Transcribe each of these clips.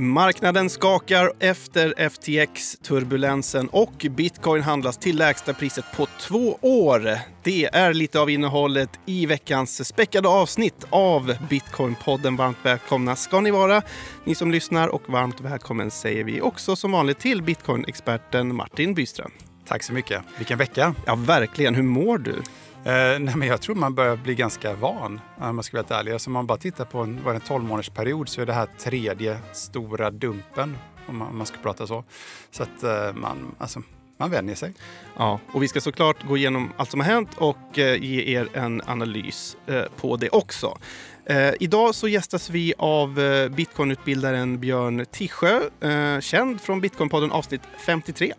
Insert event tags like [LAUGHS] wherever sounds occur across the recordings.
Marknaden skakar efter FTX-turbulensen och bitcoin handlas till lägsta priset på två år. Det är lite av innehållet i veckans späckade avsnitt av Bitcoin-podden. Varmt välkomna ska ni vara, ni som lyssnar och varmt välkommen säger vi också som vanligt till bitcoin-experten Martin Byström. Tack så mycket. Vilken vecka! Ja, verkligen. Hur mår du? Eh, nej, men jag tror man börjar bli ganska van, om man ska vara helt ärlig. Alltså, om man bara tittar på en, en 12 månaders period så är det här tredje stora dumpen, om man, om man ska prata så. Så att eh, man, alltså, man vänjer sig. Ja, och vi ska såklart gå igenom allt som har hänt och eh, ge er en analys eh, på det också. Eh, idag så gästas vi av eh, bitcoinutbildaren Björn Tisjö, eh, känd från Bitcoinpodden avsnitt 53.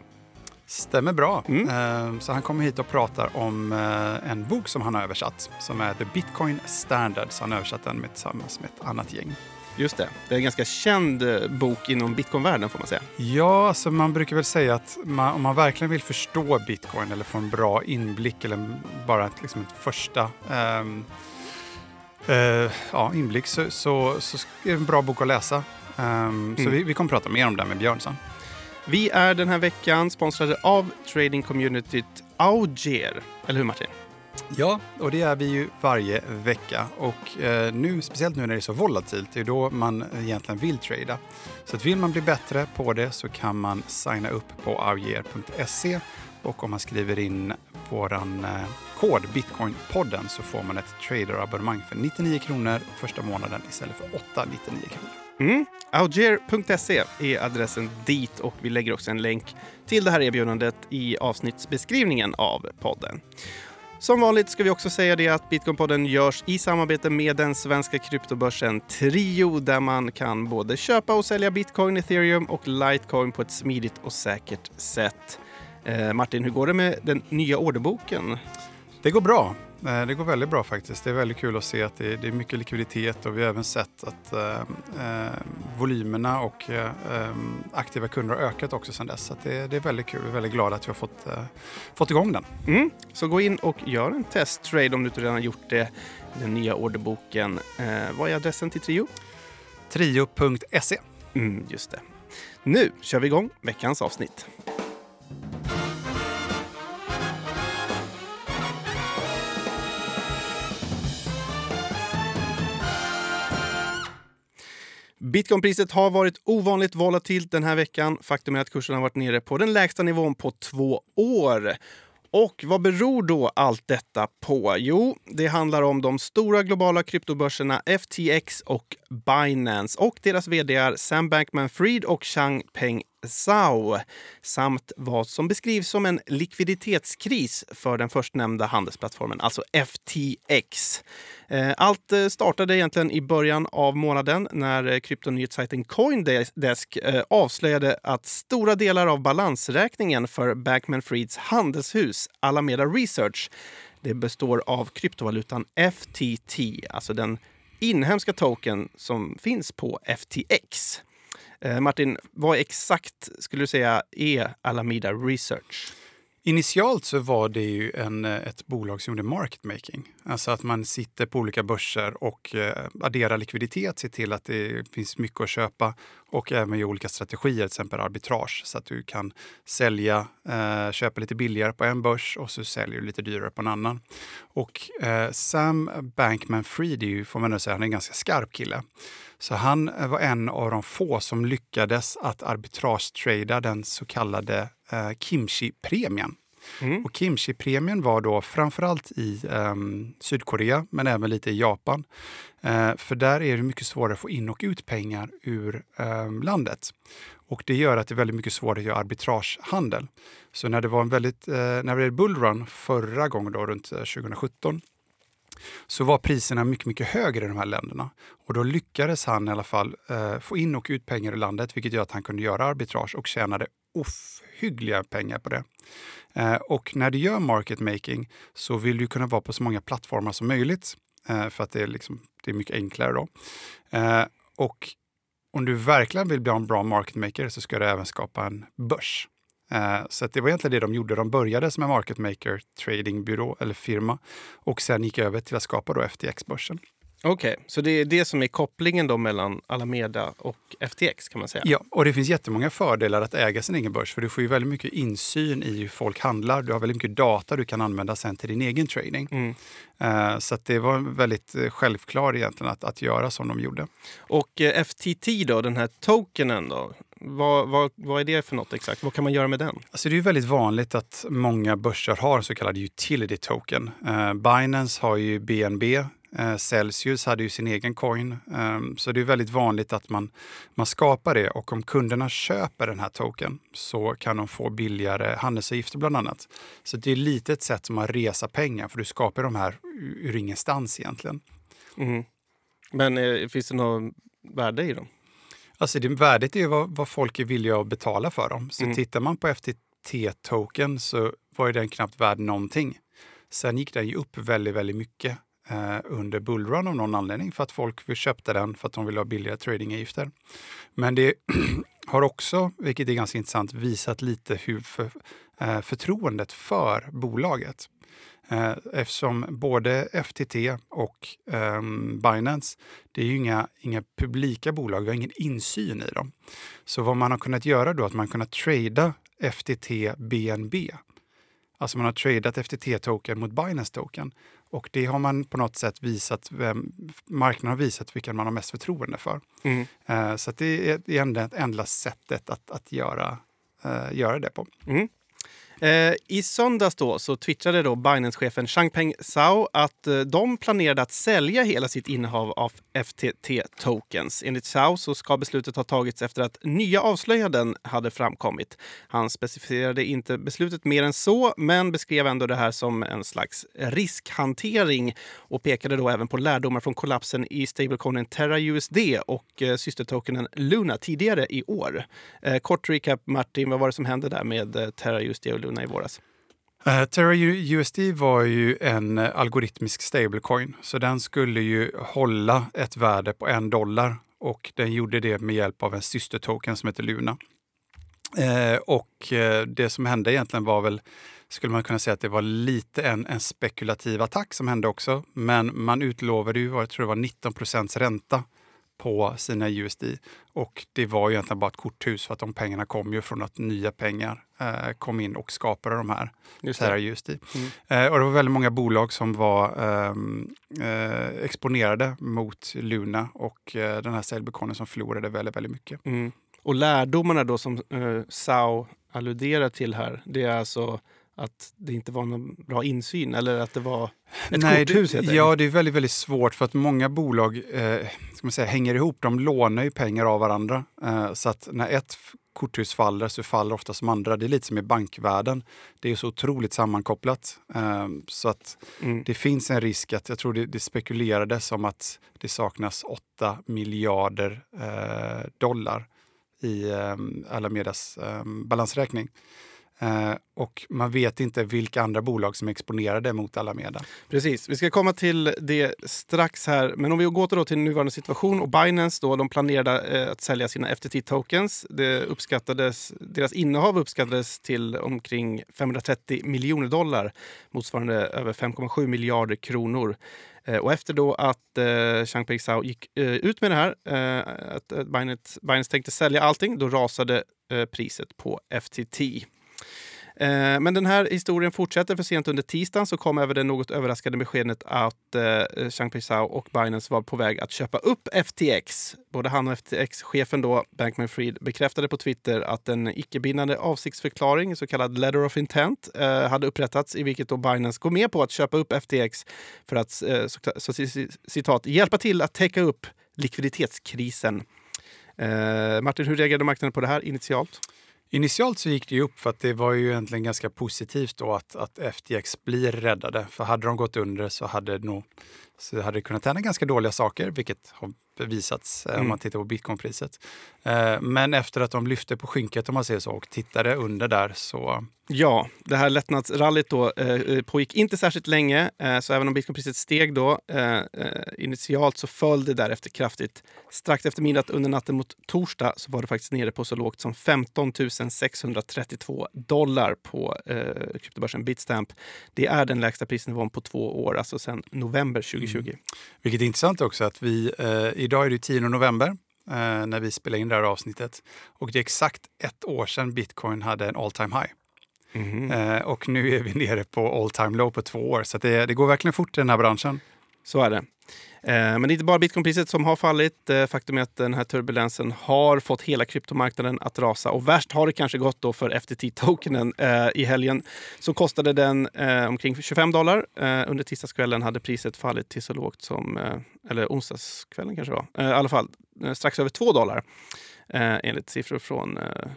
Stämmer bra. Mm. Eh, Så han kommer hit och pratar om eh, en bok som han har översatt som är The Bitcoin Standards. Han har översatt den med, tillsammans med ett annat gäng. Just det, det är en ganska känd eh, bok inom bitcoinvärlden får man säga. Ja, alltså man brukar väl säga att man, om man verkligen vill förstå bitcoin eller få en bra inblick eller bara ett, liksom ett första ehm, eh, ja, inblick så, så, så är det en bra bok att läsa. Ehm, Så Mm. vi, vi kommer prata mer om det med Björn sen. Vi är den här veckan sponsrade av trading communityt Auger. Eller hur Martin? Ja, och det är vi ju varje vecka. Och eh, nu, speciellt nu när det är så volatilt, det är då man egentligen vill trada. Så att vill man bli bättre på det så kan man signa upp på auger.se och om man skriver in våran eh, kod Bitcoinpodden så får man ett traderabonnemang för 99 kronor första månaden istället för 899 kronor. Mm. Auger.se är adressen dit och vi lägger också en länk till det här erbjudandet i avsnittsbeskrivningen av podden. Som vanligt ska vi också säga det att Bitcoinpodden görs i samarbete med den svenska kryptobörsen Trio där man kan både köpa och sälja bitcoin, ethereum och litecoin på ett smidigt och säkert sätt. Eh, Martin, hur går det med den nya orderboken? Det går bra. Eh, Det går väldigt bra faktiskt. Det är väldigt kul att se att det är, mycket likviditet och vi har även sett att eh, eh, volymerna och eh, eh, aktiva kunder har ökat också sedan dess. Så det, det är väldigt kul. Vi är väldigt glada att vi har fått, eh, fått igång den. Mm. Så gå in och gör en testtrade om du inte redan har gjort det. Den nya orderboken. Vad är adressen till Trio? Trio.se. Mm, just det. Nu kör vi igång veckans avsnitt. Bitcoinpriset har varit ovanligt volatilt den här veckan. Faktum är att kursen har varit nere på den lägsta nivån på två år. Och vad beror då allt detta på? Jo, det handlar om de stora globala kryptobörserna FTX och Binance och deras vd Sam Bankman-Fried och Changpeng Zhao samt vad som beskrivs som en likviditetskris för den förstnämnda handelsplattformen, alltså FTX. Eh, allt eh, startade egentligen i början av månaden när eh, kryptonyhetssajten Coindesk avslöjade att stora delar av balansräkningen för Bankman-Frieds handelshus Alameda Research det består av kryptovalutan FTT, alltså den inhemska token som finns på FTX. Eh, Martin, vad exakt skulle du säga är Alameda Research? Initialt så var det ju en, eh, ett bolag som gjorde market making. Alltså att man sitter på olika börser och eh, adderar likviditet, ser till att det finns mycket att köpa och även gör olika strategier, till exempel arbitrage, så att du kan sälja, eh, köpa lite billigare på en börs och så säljer du lite dyrare på en annan. Och eh, Sam Bankman-Fried är ju, får man nog säga, han är en ganska skarp kille. Så han eh, var en av de få som lyckades att arbitrage-trada den så kallade eh, Kimchi-premien. Mm. Och Kimchi-premien var då framförallt i ehm, Sydkorea, men även lite i Japan. Eh, för där är det mycket svårare att få in och ut pengar ur ehm, landet. Och det gör att det är väldigt mycket svårare att göra arbitragehandel. Så när det var en väldigt, eh, när det blev bullrun förra gången då, runt eh, 2017 så var priserna mycket, mycket högre i de här länderna. Och då lyckades han i alla fall eh, få in och ut pengar i landet, vilket gör att han kunde göra arbitrage och tjänade ohyggliga pengar på det. Eh, och när du gör market making så vill du kunna vara på så många plattformar som möjligt, eh, för att det är, liksom, det är mycket enklare då. Eh, och om du verkligen vill bli en bra market maker så ska du även skapa en börs. Så det var egentligen det de gjorde. De började som en market maker tradingbyrå eller firma och sen gick över till att skapa då FTX-börsen. Okej, så det är det som är kopplingen då mellan Alameda och FTX kan man säga? Ja, och det finns jättemånga fördelar att äga sin egen börs för du får ju väldigt mycket insyn i hur folk handlar. Du har väldigt mycket data du kan använda sen till din egen trading. Mm. Eh, så det var väldigt eh, självklart egentligen att, att göra som de gjorde. Och eh, FTT då, den här tokenen då? Vad, vad, vad är det för något exakt? Vad kan man göra med den? Alltså det är väldigt vanligt att många börser har så kallad utility token. Eh, Binance har ju BNB. Eh, Celsius hade ju sin egen coin. Eh, så det är väldigt vanligt att man, man skapar det och om kunderna köper den här token så kan de få billigare handelsavgifter bland annat. Så det är lite ett sätt som att resa pengar för du skapar de här ur ingenstans egentligen. Mm. Men eh, finns det något värde i dem? Alltså det, värdet är ju vad, vad folk är villiga att betala för dem. Så Mm. tittar man på FTT-token så var ju den knappt värd någonting. Sen gick den ju upp väldigt, väldigt mycket eh, under bullrun av någon anledning för att folk köpte den för att de ville ha billiga tradingavgifter. Men det [CLEARS THROAT] har också, vilket är ganska intressant, visat lite hur för, eh, förtroendet för bolaget. Eh, eftersom både FTT och eh, Binance, det är ju inga, inga publika bolag, vi har ingen insyn i dem. Så vad man har kunnat göra då är att man har kunnat trada FTT BNB. Alltså man har tradat FTT-token mot Binance-token. Och det har man på något sätt visat, vem, marknaden har visat vilken man har mest förtroende för. Mm. Eh, så det är det enda sättet att, att göra, eh, göra det på. Mm. Eh, I söndags då så twittrade då Binance-chefen Changpeng Zhao att eh, de planerade att sälja hela sitt innehav av FTT-tokens. Enligt Zhao så ska beslutet ha tagits efter att nya avslöjanden hade framkommit. Han specificerade inte beslutet mer än så, men beskrev ändå det här som en slags riskhantering och pekade då även på lärdomar från kollapsen i stablecoinen TerraUSD och eh, systertokenen Luna tidigare i år. Eh, kort recap Martin, vad var det som hände där med eh, TerraUSD och Luna i våras? Uh, Terra USD var ju en eh, algoritmisk stablecoin, så den skulle ju hålla ett värde på en dollar och den gjorde det med hjälp av en systertoken som heter Luna. Eh, och eh, det som hände egentligen var väl, skulle man kunna säga att det var lite en, en spekulativ attack som hände också, men man utlovade ju, jag tror det var 19 procents ränta på sina USD. Och det var ju egentligen bara ett korthus för att de pengarna kom ju från att nya pengar eh, kom in och skapade de här Terra. USD. Mm. Eh, och det var väldigt många bolag som var ehm, eh, exponerade mot Luna och eh, den här stablecoinen som förlorade väldigt, väldigt mycket. Mm. Och lärdomarna då som eh, Sao alluderar till här, det är alltså att det inte var någon bra insyn eller att det var ett Nej, korthus det, Ja, det är väldigt, väldigt svårt för att många bolag eh, ska man säga, hänger ihop. De lånar ju pengar av varandra. Eh, så att när ett korthus faller så faller ofta som andra. Det är lite som i bankvärlden. Det är så otroligt sammankopplat. Eh, så att Mm. det finns en risk att, jag tror det, det spekulerades om att det saknas 8 miljarder eh, dollar i eh, Alamedas eh, balansräkning. Eh, och man vet inte vilka andra bolag som är exponerade mot Alameda. Precis, vi ska komma till det strax här. Men om vi går då till nuvarande situation och Binance då, de planerade eh, att sälja sina FTT-tokens. Det uppskattades, deras innehav uppskattades till omkring 530 miljoner dollar, motsvarande över 5,7 miljarder kronor. Eh, och efter då att eh, Changpeng Zhao gick eh, ut med det här, eh, att Binance, Binance tänkte sälja allting, då rasade eh, priset på FTT. Eh, men den här historien fortsätter för sent under tisdagen så kom även det något överraskande beskedet att eh, Pei-Sao och Binance var på väg att köpa upp FTX. Både han och FTX-chefen då, Bankman-Fried, bekräftade på Twitter att en icke-bindande avsiktsförklaring, så kallad letter of intent, eh, hade upprättats i vilket då Binance går med på att köpa upp FTX för att, eh, så, så, citat, hjälpa till att täcka upp likviditetskrisen. Eh, Martin, hur reagerade marknaden på det här initialt? Initialt så gick det ju upp för att det var ju egentligen ganska positivt då att, att FTX blir räddade. För hade de gått under så hade nog så hade det kunnat hända ganska dåliga saker, vilket har bevisats eh, om Mm. man tittar på bitcoinpriset. Eh, men efter att de lyfte på skynket om man säger så och tittade under där så Ja, det här lättnadsrallyt då eh, pågick inte särskilt länge. Eh, så även om bitcoinpriset steg då eh, eh, initialt så föll det därefter kraftigt. Strax efter midnatt under natten mot torsdag så var det faktiskt nere på så lågt som 15 632 dollar på eh, kryptobörsen Bitstamp. Det är den lägsta prisnivån på två år, alltså sedan november 2020. Vilket är intressant också att vi, eh, idag är det 10 november eh, när vi spelar in det här avsnittet. Och det är exakt ett år sedan bitcoin hade en all time high. Mhm. Eh, och nu är vi nere på all time low på två år. Så det, det går verkligen fort i den här branschen. Så är det. Eh, Men det är inte bara bitcoinpriset som har fallit. Eh, Faktum är att den här turbulensen har fått hela kryptomarknaden att rasa. Och värst har det kanske gått då för FTT-tokenen. Eh, I helgen så kostade den omkring 25 dollar. Under tisdagskvällen hade priset fallit till så lågt som, eller onsdagskvällen kanske det var, i alla fall strax över 2 dollar. Eh, enligt siffror från eh,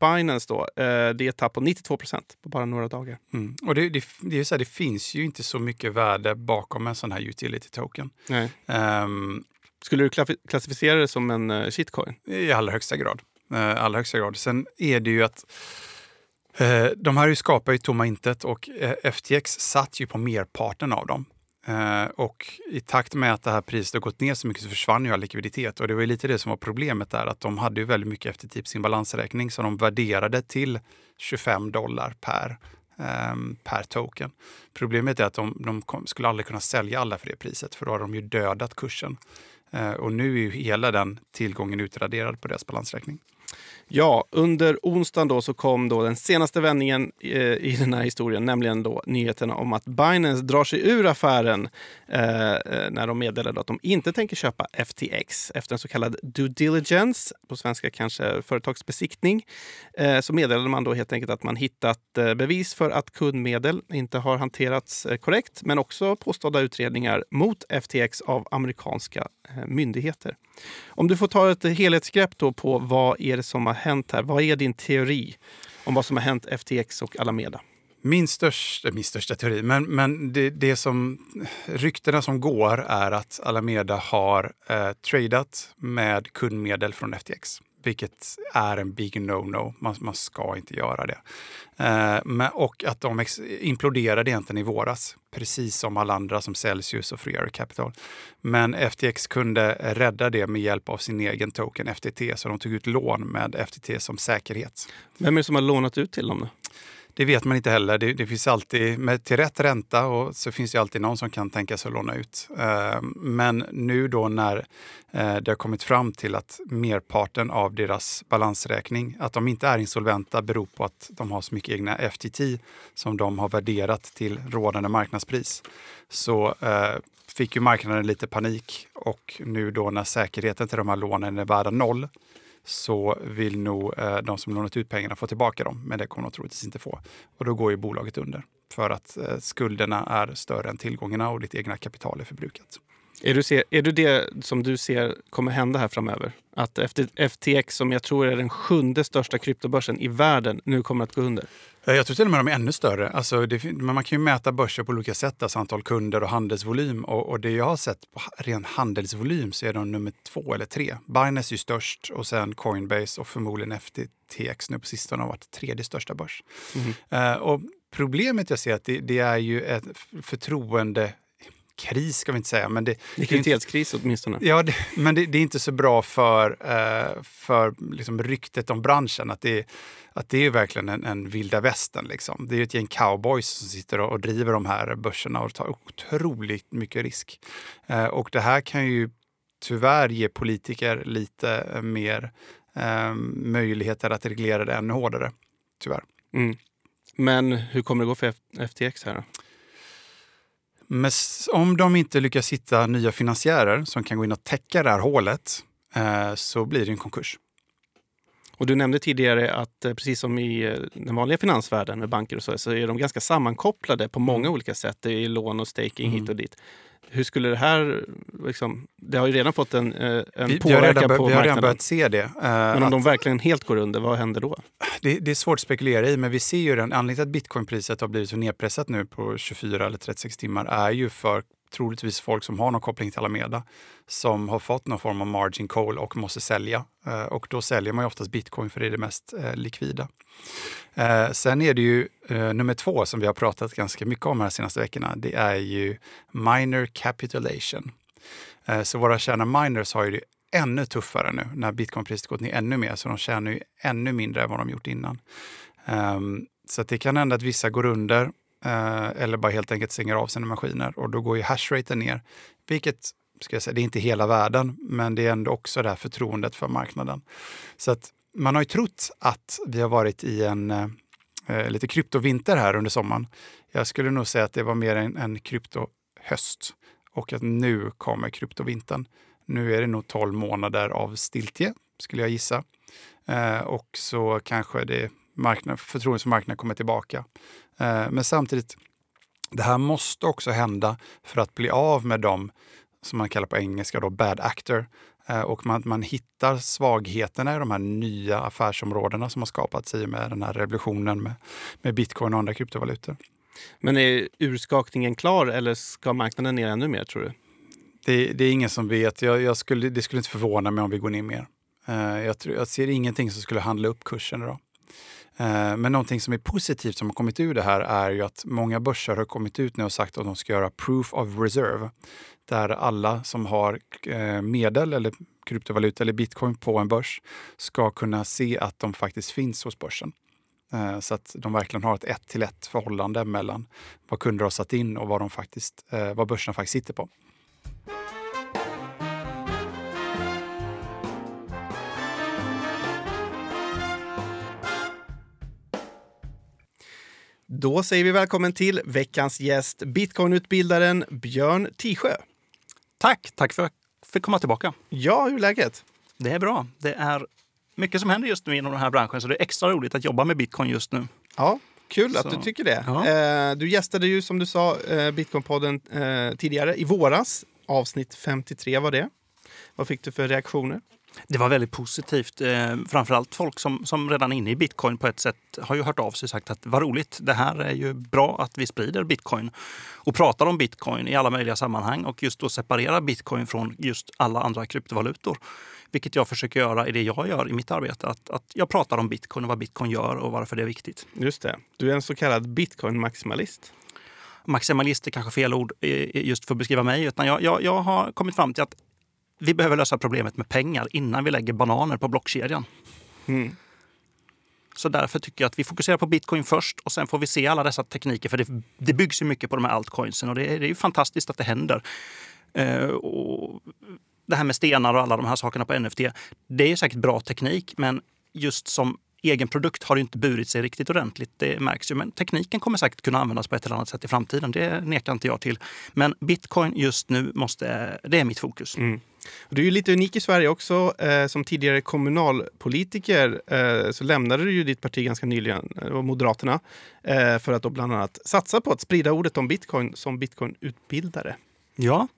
Binance. Då. Eh, det är ett tapp på 92 procent på bara några dagar. Mm. Och det, det, det, är så här, det finns ju inte så mycket värde bakom en sån här utility token. Nej. Ehm, Skulle du klassificera det som en eh, shitcoin? I allra högsta grad. Eh, allra högsta grad. Sen är det ju att eh, de här skapar ju tomma intet och FTX satt ju på merparten av dem. Eh, och i takt med att det här priset har gått ner så mycket så försvann ju all likviditet. Och det var ju lite det som var problemet där, att de hade ju väldigt mycket FTT typ på sin balansräkning som de värderade till 25 dollar per, ehm, per token. Problemet är att de, de kom, skulle aldrig kunna sälja alla för det priset, för då har de ju dödat kursen. Eh, och nu är ju hela den tillgången utraderad på deras balansräkning. Ja, under onsdagen då så kom då den senaste vändningen eh, i den här historien, nämligen då nyheterna om att Binance drar sig ur affären eh, eh när de meddelade att de inte tänker köpa FTX. Efter en så kallad due diligence, på svenska kanske företagsbesiktning, eh, så meddelade man då helt enkelt att man hittat eh, bevis för att kundmedel inte har hanterats eh, korrekt, men också påstådda utredningar mot FTX av amerikanska eh, myndigheter. Om du får ta ett helhetsgrepp då på vad är det som har hänt här. Vad är din teori om vad som har hänt FTX och Alameda? Min största, min största teori, men, men det, det som ryktena som går är att Alameda har eh, tradat med kundmedel från FTX. Vilket är en big no-no. Man, man ska inte göra det. Eh, men, och att de imploderade egentligen i våras. Precis som alla andra som Celsius och Freer Capital. Men FTX kunde rädda det med hjälp av sin egen token FTT. Så de tog ut lån med FTT som säkerhet. Vem är det som har lånat ut till dem? Då? Det vet man inte heller. Det, det finns alltid, med, till rätt ränta och så finns det alltid någon som kan tänka sig att låna ut. Eh, men nu då när eh, det har kommit fram till att merparten av deras balansräkning, att de inte är insolventa beror på att de har så mycket egna FTT som de har värderat till rådande marknadspris. Så eh, fick ju marknaden lite panik och nu då när säkerheten till de här lånen är värda noll så vill nog eh, de som lånat ut pengarna få tillbaka dem, men det kommer de troligtvis inte få. Och då går ju bolaget under för att eh, skulderna är större än tillgångarna och ditt egna kapital är förbrukat. Är, du ser, är du det som du ser kommer hända här framöver? Att FTX, som jag tror är den sjunde största kryptobörsen i världen, nu kommer att gå under? Eh, Jag tror till och med de är ännu större. Alltså det, man kan ju mäta börser på olika sätt, alltså antal kunder och handelsvolym. Och, och det jag har sett på ren handelsvolym så är de nummer två eller tre. Binance är ju störst och sen Coinbase och förmodligen FTX nu på sistone har varit tredje största börs. Mhm. Eh, och problemet jag ser att det, det är ju ett förtroende kris ska vi inte säga, men det, Likviditetskris åtminstone. Ja, det, men det, det är inte så bra för, eh, för liksom ryktet om branschen. Att det, att det är verkligen en, en vilda västern. Liksom. Det är ett gäng cowboys som sitter och, och driver de här börserna och tar otroligt mycket risk. Eh, och det här kan ju tyvärr ge politiker lite eh, mer eh, möjligheter att reglera det ännu hårdare. Tyvärr. Mm. Men hur kommer det gå för FTX här då? Men om de inte lyckas hitta nya finansiärer som kan gå in och täcka det här hålet eh, så blir det en konkurs. Och du nämnde tidigare att eh, precis som i eh, den vanliga finansvärlden med banker och så, så är de ganska sammankopplade på många olika sätt. Det är lån och staking Mm. hit och dit. Hur skulle det här... Liksom, det har ju redan fått en, eh, en Vi, påverkan på vi har redan marknaden. börjat se det. Eh, Men om att de verkligen helt går under, vad händer då? det. Det är svårt att spekulera i, men vi ser ju den anledningen till att bitcoinpriset har blivit så nedpressat nu på 24 eller 36 timmar är ju för troligtvis folk som har någon koppling till Alameda som har fått någon form av margin call och måste sälja. Eh, och då säljer man ju oftast bitcoin för det är det mest eh, likvida. Eh, sen är det ju nummer två som vi har pratat ganska mycket om här de senaste veckorna. Det är ju minor capitulation. Så våra kärna miners har ju det ännu tuffare nu när bitcoinpriset gått ner ännu mer, så de tjänar ju ännu mindre än vad de gjort innan. Ehm, så det kan hända att vissa går under Eh, eller bara helt enkelt stänger av sina maskiner och då går ju hashraten ner. Vilket, ska jag säga, det är inte hela världen, men det är ändå också det här förtroendet för marknaden. Så att man har ju trott att vi har varit i en eh, eh lite kryptovinter här under sommaren. Jag skulle nog säga att det var mer en, en kryptohöst och att nu kommer kryptovintern. Nu är det nog 12 månader av stiltje, skulle jag gissa. Eh, och så kanske det marknad, förtroendet för marknaden kommer tillbaka. Eh, men samtidigt, det här måste också hända för att bli av med de som man kallar på engelska då bad actor. Eh, och man, man hittar svagheterna i de här nya affärsområdena som har skapats i och med den här revolutionen med, med bitcoin och andra kryptovalutor. Men är urskakningen klar eller ska marknaden ner ännu mer tror du? Det, det är ingen som vet. Jag, jag, skulle, det skulle inte förvåna mig om vi går ner mer. Uh, jag, tror, jag ser ingenting som skulle handla upp kursen idag. Eh, men någonting som är positivt som har kommit ur det här är ju att många börser har kommit ut nu och sagt att de ska göra proof of reserve. Där alla som har eh, medel eller kryptovaluta eller bitcoin på en börs ska kunna se att de faktiskt finns hos börsen. Eh, så att de verkligen har ett ett till ett förhållande mellan vad kunder har satt in och vad, de faktiskt, vad börsen faktiskt sitter på. Då säger vi välkommen till veckans gäst, bitcoinutbildaren Björn Tisjö. Tack! Tack för att jag fick komma tillbaka. Ja, hur är läget? Det är bra. Det är mycket som händer just nu inom den här branschen, så det är extra roligt att jobba med bitcoin just nu. Ja, Kul så. att du tycker det. Ja. Eh, du gästade ju som du sa eh, Bitcoinpodden eh, tidigare i våras. Avsnitt 53 var det. Vad fick du för reaktioner? Det var väldigt positivt. Eh, framförallt folk som, som redan är inne i bitcoin på ett sätt har ju hört av sig och sagt att vad roligt, det här är ju bra att vi sprider bitcoin och pratar om bitcoin i alla möjliga sammanhang och just då separera bitcoin från just alla andra kryptovalutor. Vilket jag försöker göra i det jag gör i mitt arbete. Att, att jag pratar om bitcoin och vad bitcoin gör och varför det är viktigt. Just det. Du är en så kallad bitcoin-maximalist maximalist är kanske fel ord eh, just för att beskriva mig. Utan jag, jag, jag har kommit fram till att vi behöver lösa problemet med pengar innan vi lägger bananer på blockkedjan. Mm. Så därför tycker jag att vi fokuserar på bitcoin först och sen får vi se alla dessa tekniker. För det, det byggs ju mycket på de här altcoinsen och det är, det är ju fantastiskt att det händer. Uh, och det här med stenar och alla de här sakerna på NFT, det är säkert bra teknik men just som egen produkt har inte burit sig riktigt ordentligt. Det märks ju. Men tekniken kommer säkert kunna användas på ett eller annat sätt i framtiden. Det nekar inte jag till. Men bitcoin just nu måste, det är mitt fokus. Mm. Du är ju lite unik i Sverige också. Eh, som tidigare kommunalpolitiker eh, så lämnade du ju ditt parti ganska nyligen, eh, Moderaterna, för att då bland annat satsa på att sprida ordet om bitcoin som bitcoinutbildare. Ja,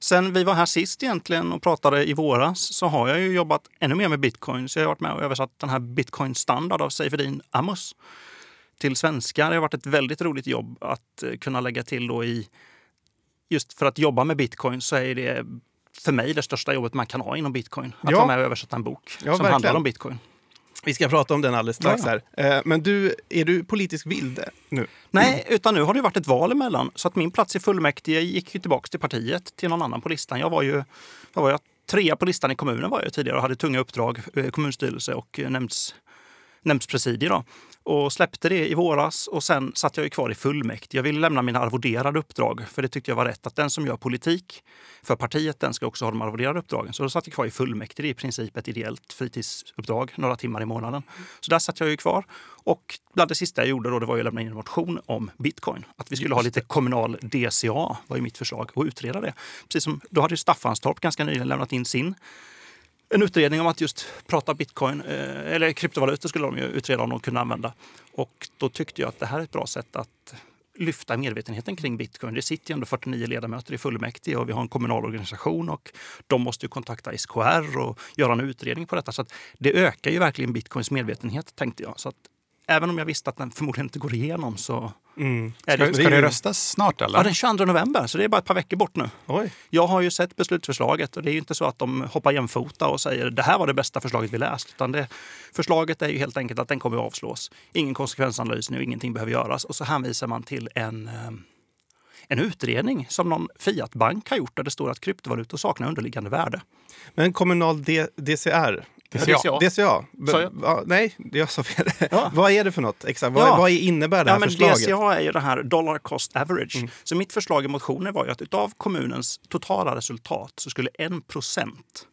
Sen vi var här sist egentligen och pratade i våras så har jag ju jobbat ännu mer med bitcoin. Så jag har varit med och översatt den här bitcoin standard av Seifedin Amos till svenska. Det har varit ett väldigt roligt jobb att eh, kunna lägga till då i... Just för att jobba med bitcoin så är det för mig det största jobbet man kan ha inom bitcoin. Att ja. vara med och översätta en bok ja, som verkligen. handlar om bitcoin. Vi ska prata om den alldeles strax. Ja. Här. Eh, men du, är du politisk vilde nu? Nej, utan nu har det varit ett val emellan. Så att min plats i fullmäktige gick ju tillbaka till partiet, till någon annan på listan. Jag var ju vad var jag, trea på listan i kommunen var jag tidigare och hade tunga uppdrag, eh, kommunstyrelse och eh, nämnds, nämndspresidier. Då och släppte det i våras och sen satt jag ju kvar i fullmäktige. Jag ville lämna mina arvoderade uppdrag för det tyckte jag var rätt att den som gör politik för partiet den ska också ha de arvoderade uppdragen. Så då satt jag kvar i fullmäktige. I princip ett ideellt fritidsuppdrag några timmar i månaden. Så där satt jag ju kvar. Och bland det sista jag gjorde då, det var att lämna in en motion om bitcoin. Att vi skulle ha lite kommunal DCA var ju mitt förslag och utreda det. Precis som då hade ju Staffanstorp ganska nyligen lämnat in sin en utredning om att just prata bitcoin, eh, eller kryptovalutor skulle de ju utreda om de kunde använda. Och då tyckte jag att det här är ett bra sätt att lyfta medvetenheten kring bitcoin. Det sitter ju ändå 49 ledamöter i fullmäktige och vi har en kommunal organisation och de måste ju kontakta SKR och göra en utredning på detta. Så det ökar ju verkligen bitcoins medvetenhet tänkte jag. Så att även om jag visste att den förmodligen inte går igenom så Mm. Ska, det, ska det röstas snart eller? ja, den 22 november, så det är bara ett par veckor bort nu. Oj. Jag har ju sett beslutsförslaget och det är ju inte så att de hoppar jämfota och säger det här var det bästa förslaget vi läst. Utan det, förslaget är ju helt enkelt att den kommer att avslås. Ingen konsekvensanalys nu, ingenting behöver göras. Och så hänvisar man till en, eh, en utredning som någon Fiat-bank har gjort där det står att kryptovalutor saknar underliggande värde. Men kommunal D- DCR? DCA. DCA? B- Sa jag? ja, nej, jag sa fel. Ja. [LAUGHS] vad är det för något? Exakt. Vad, Ja. vad innebär det här Ja, men förslaget? DCA är ju det här dollar cost average. Så mitt förslag i motionen var ju att utav kommunens totala resultat så skulle 1 procent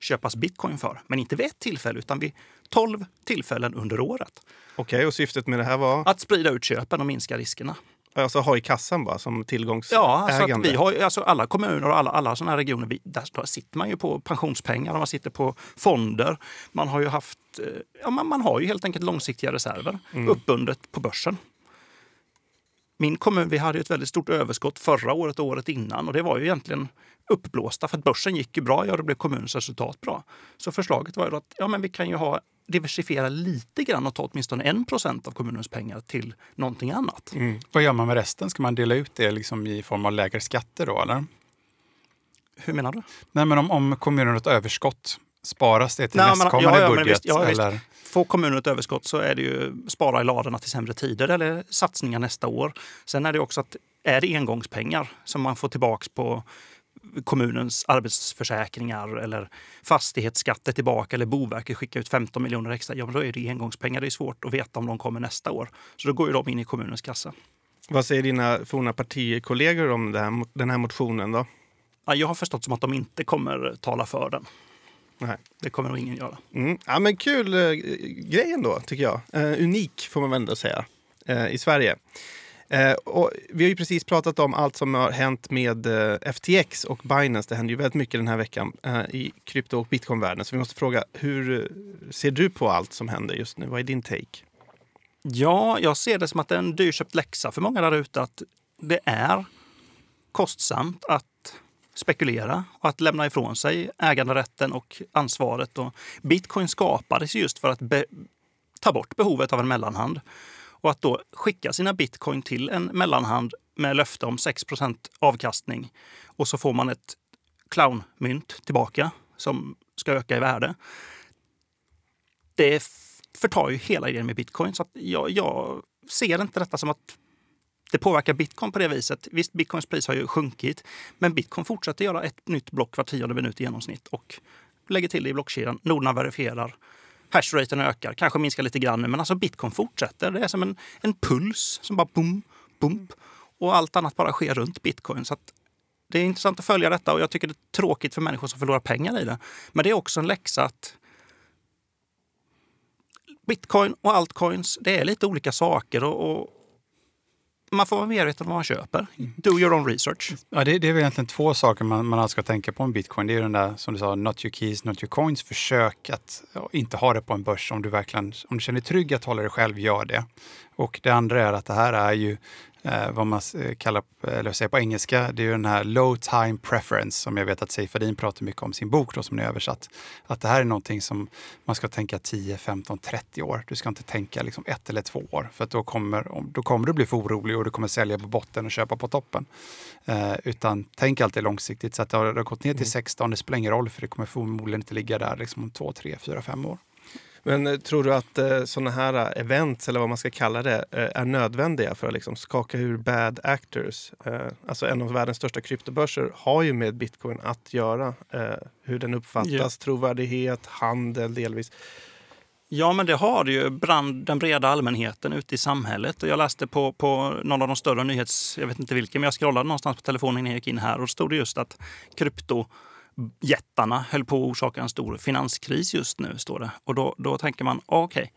köpas bitcoin för. Men inte vid ett tillfälle utan vid 12 tillfällen under året. Okej, och syftet med det här var Att sprida ut köpen och minska riskerna. Alltså ha i kassan bara som tillgångsägande? Ja, alltså att vi har, alltså alla kommuner och alla, alla sådana här regioner, vi, där, där sitter man ju på pensionspengar man sitter på fonder. Man har ju haft, eh, ja, man, man har ju helt enkelt långsiktiga reserver uppbundet på börsen. Min kommun, vi hade ju ett väldigt stort överskott förra året och året innan och det var ju egentligen uppblåsta för att börsen gick ju bra, ja då blev kommunens resultat bra. Så förslaget var ju då att ja, men vi kan ju ha diversifiera lite grann och ta åtminstone 1 procent av kommunens pengar till någonting annat. Vad gör man med resten? Ska man dela ut det liksom i form av lägre skatter då eller? Hur menar du? Nej, men om, om kommunen har ett överskott, sparas det till Nej, men- nästkommande ja, ja, budget? visst, ja, visst. eller? Får kommunen ett överskott så är det ju spara i ladorna till sämre tider eller satsningar nästa år. Sen är det också att är det engångspengar som man får tillbaks på kommunens arbetsförsäkringar eller fastighetsskatter tillbaka eller Boverket skickar ut 15 miljoner extra, ja men då är det engångspengar. Det är svårt att veta om de kommer nästa år. Så då går ju de in i kommunens kassa. Vad säger dina forna partikollegor om här, den här motionen då? Ja, jag har förstått som att de inte kommer tala för den. Nej. Det kommer nog ingen göra. Mm. Ja, men kul eh, grej ändå, tycker jag. Eh, unik, får man väl ändå säga, eh, i Sverige. Eh, och vi har ju precis pratat om allt som har hänt med eh, FTX och Binance. Det händer ju väldigt mycket den här veckan eh, i krypto och bitcoinvärlden. Så vi måste fråga, hur eh, ser du på allt som händer just nu? Vad är din take? Ja, jag ser det som att det är en dyrköpt läxa för många där ute att det är kostsamt att spekulera och att lämna ifrån sig äganderätten och ansvaret. Och Bitcoin skapades just för att ta bort behovet av en mellanhand och att då skicka sina bitcoin till en mellanhand med löfte om 6% avkastning och så får man ett clownmynt tillbaka som ska öka i värde. Det förtar ju hela idén med bitcoin. Så att jag, jag ser inte detta som att det påverkar bitcoin på det viset. Visst, bitcoins pris har ju sjunkit, men bitcoin fortsätter göra ett nytt block var tionde minut i genomsnitt och lägger till det i blockkedjan. Noderna verifierar. Hashraten ökar, kanske minskar lite grann nu, men alltså bitcoin fortsätter. Det är som en, en puls som bara boom, bump. Och allt annat bara sker runt bitcoin. Så att det är intressant att följa detta och jag tycker det är tråkigt för människor som förlorar pengar i det. Men det är också en läxa att bitcoin och altcoins, det är lite olika saker och, och man får vara medveten om vad man köper. Do your own research. Ja, det, det är väl egentligen två saker man, man ska tänka på med bitcoin. Det är ju den där, som du sa, not your keys, not your coins. Försök att ja, inte ha det på en börs om du verkligen om du känner dig trygg att hålla det själv, gör det. Och det andra är att det här är ju eh, vad man eh, kallar, eller säger på engelska, det är ju den här low time preference som jag vet att Seif Fadin pratar mycket om i sin bok då, som ni översatt. Att det här är någonting som man ska tänka 10, 15, 30 år. Du ska inte tänka liksom ett eller två år för då kommer, om- då kommer du bli för orolig och du kommer sälja på botten och köpa på toppen. Eh, utan tänk alltid långsiktigt. Så att det har, det har gått ner till 16, det spelar ingen roll för det kommer förmodligen inte ligga där liksom om två, tre, fyra, fem år. Men eh, tror du att eh, sådana här eh, events, eller vad man ska kalla det, eh, är nödvändiga för att liksom skaka ur bad actors? Eh, alltså en av världens största kryptobörser har ju med bitcoin att göra. Eh, hur den uppfattas, Ja. trovärdighet, handel delvis. Ja, men det har det ju bland den breda allmänheten ute i samhället. Jag läste på, på någon av de större nyhets... Jag vet inte vilken, men jag scrollade någonstans på telefonen innan jag gick in här och då stod det just att jättarna höll på att orsaka en stor finanskris just nu, står det. Och då, då tänker man, ah, okej. okay.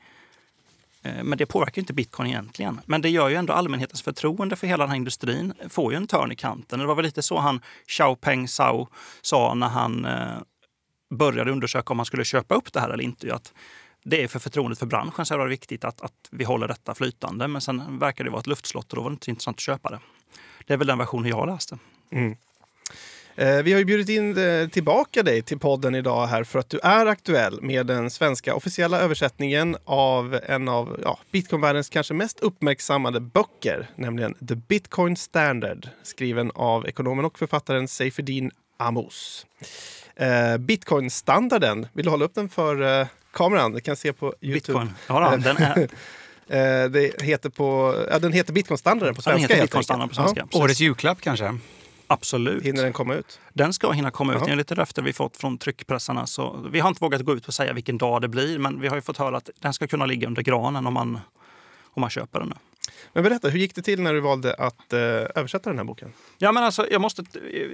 Men det påverkar ju inte bitcoin egentligen. Men det gör ju ändå allmänhetens förtroende för hela den här industrin får ju en törn i kanten. Det var väl lite så han Xiaopeng Zhao sa när han eh, började undersöka om man skulle köpa upp det här eller inte. Att det är för förtroendet för branschen så är det viktigt att, att vi håller detta flytande. Men sen verkar det vara ett luftslott och då var det inte så intressant att köpa det. Det är väl den versionen jag läste. Mm. Eh, Vi har ju bjudit in eh, tillbaka dig till podden idag här för att du är aktuell med den svenska officiella översättningen av en av ja, bitcoinvärldens kanske mest uppmärksammade böcker, nämligen The Bitcoin Standard, skriven av ekonomen och författaren Seifuddin Amos. Eh, Bitcoin-standarden, vill du hålla upp den för eh, kameran? Du kan se på Youtube. Bitcoin. Ja, den, är, [LAUGHS] Eh, det heter på, ja, den heter Bitcoin-standarden på Ja, den svenska. heter Bitcoin-standarden på svenska. Precis. Årets julklapp kanske? Absolut. Hinner den komma ut? Den ska hinna komma ut enligt löfte vi fått från tryckpressarna. Så vi har inte vågat gå ut och säga vilken dag det blir, men vi har ju fått höra att den ska kunna ligga under granen om man, om man köper den nu. Men berätta, hur gick det till när du valde att eh, översätta den här boken? Ja, men alltså, jag måste,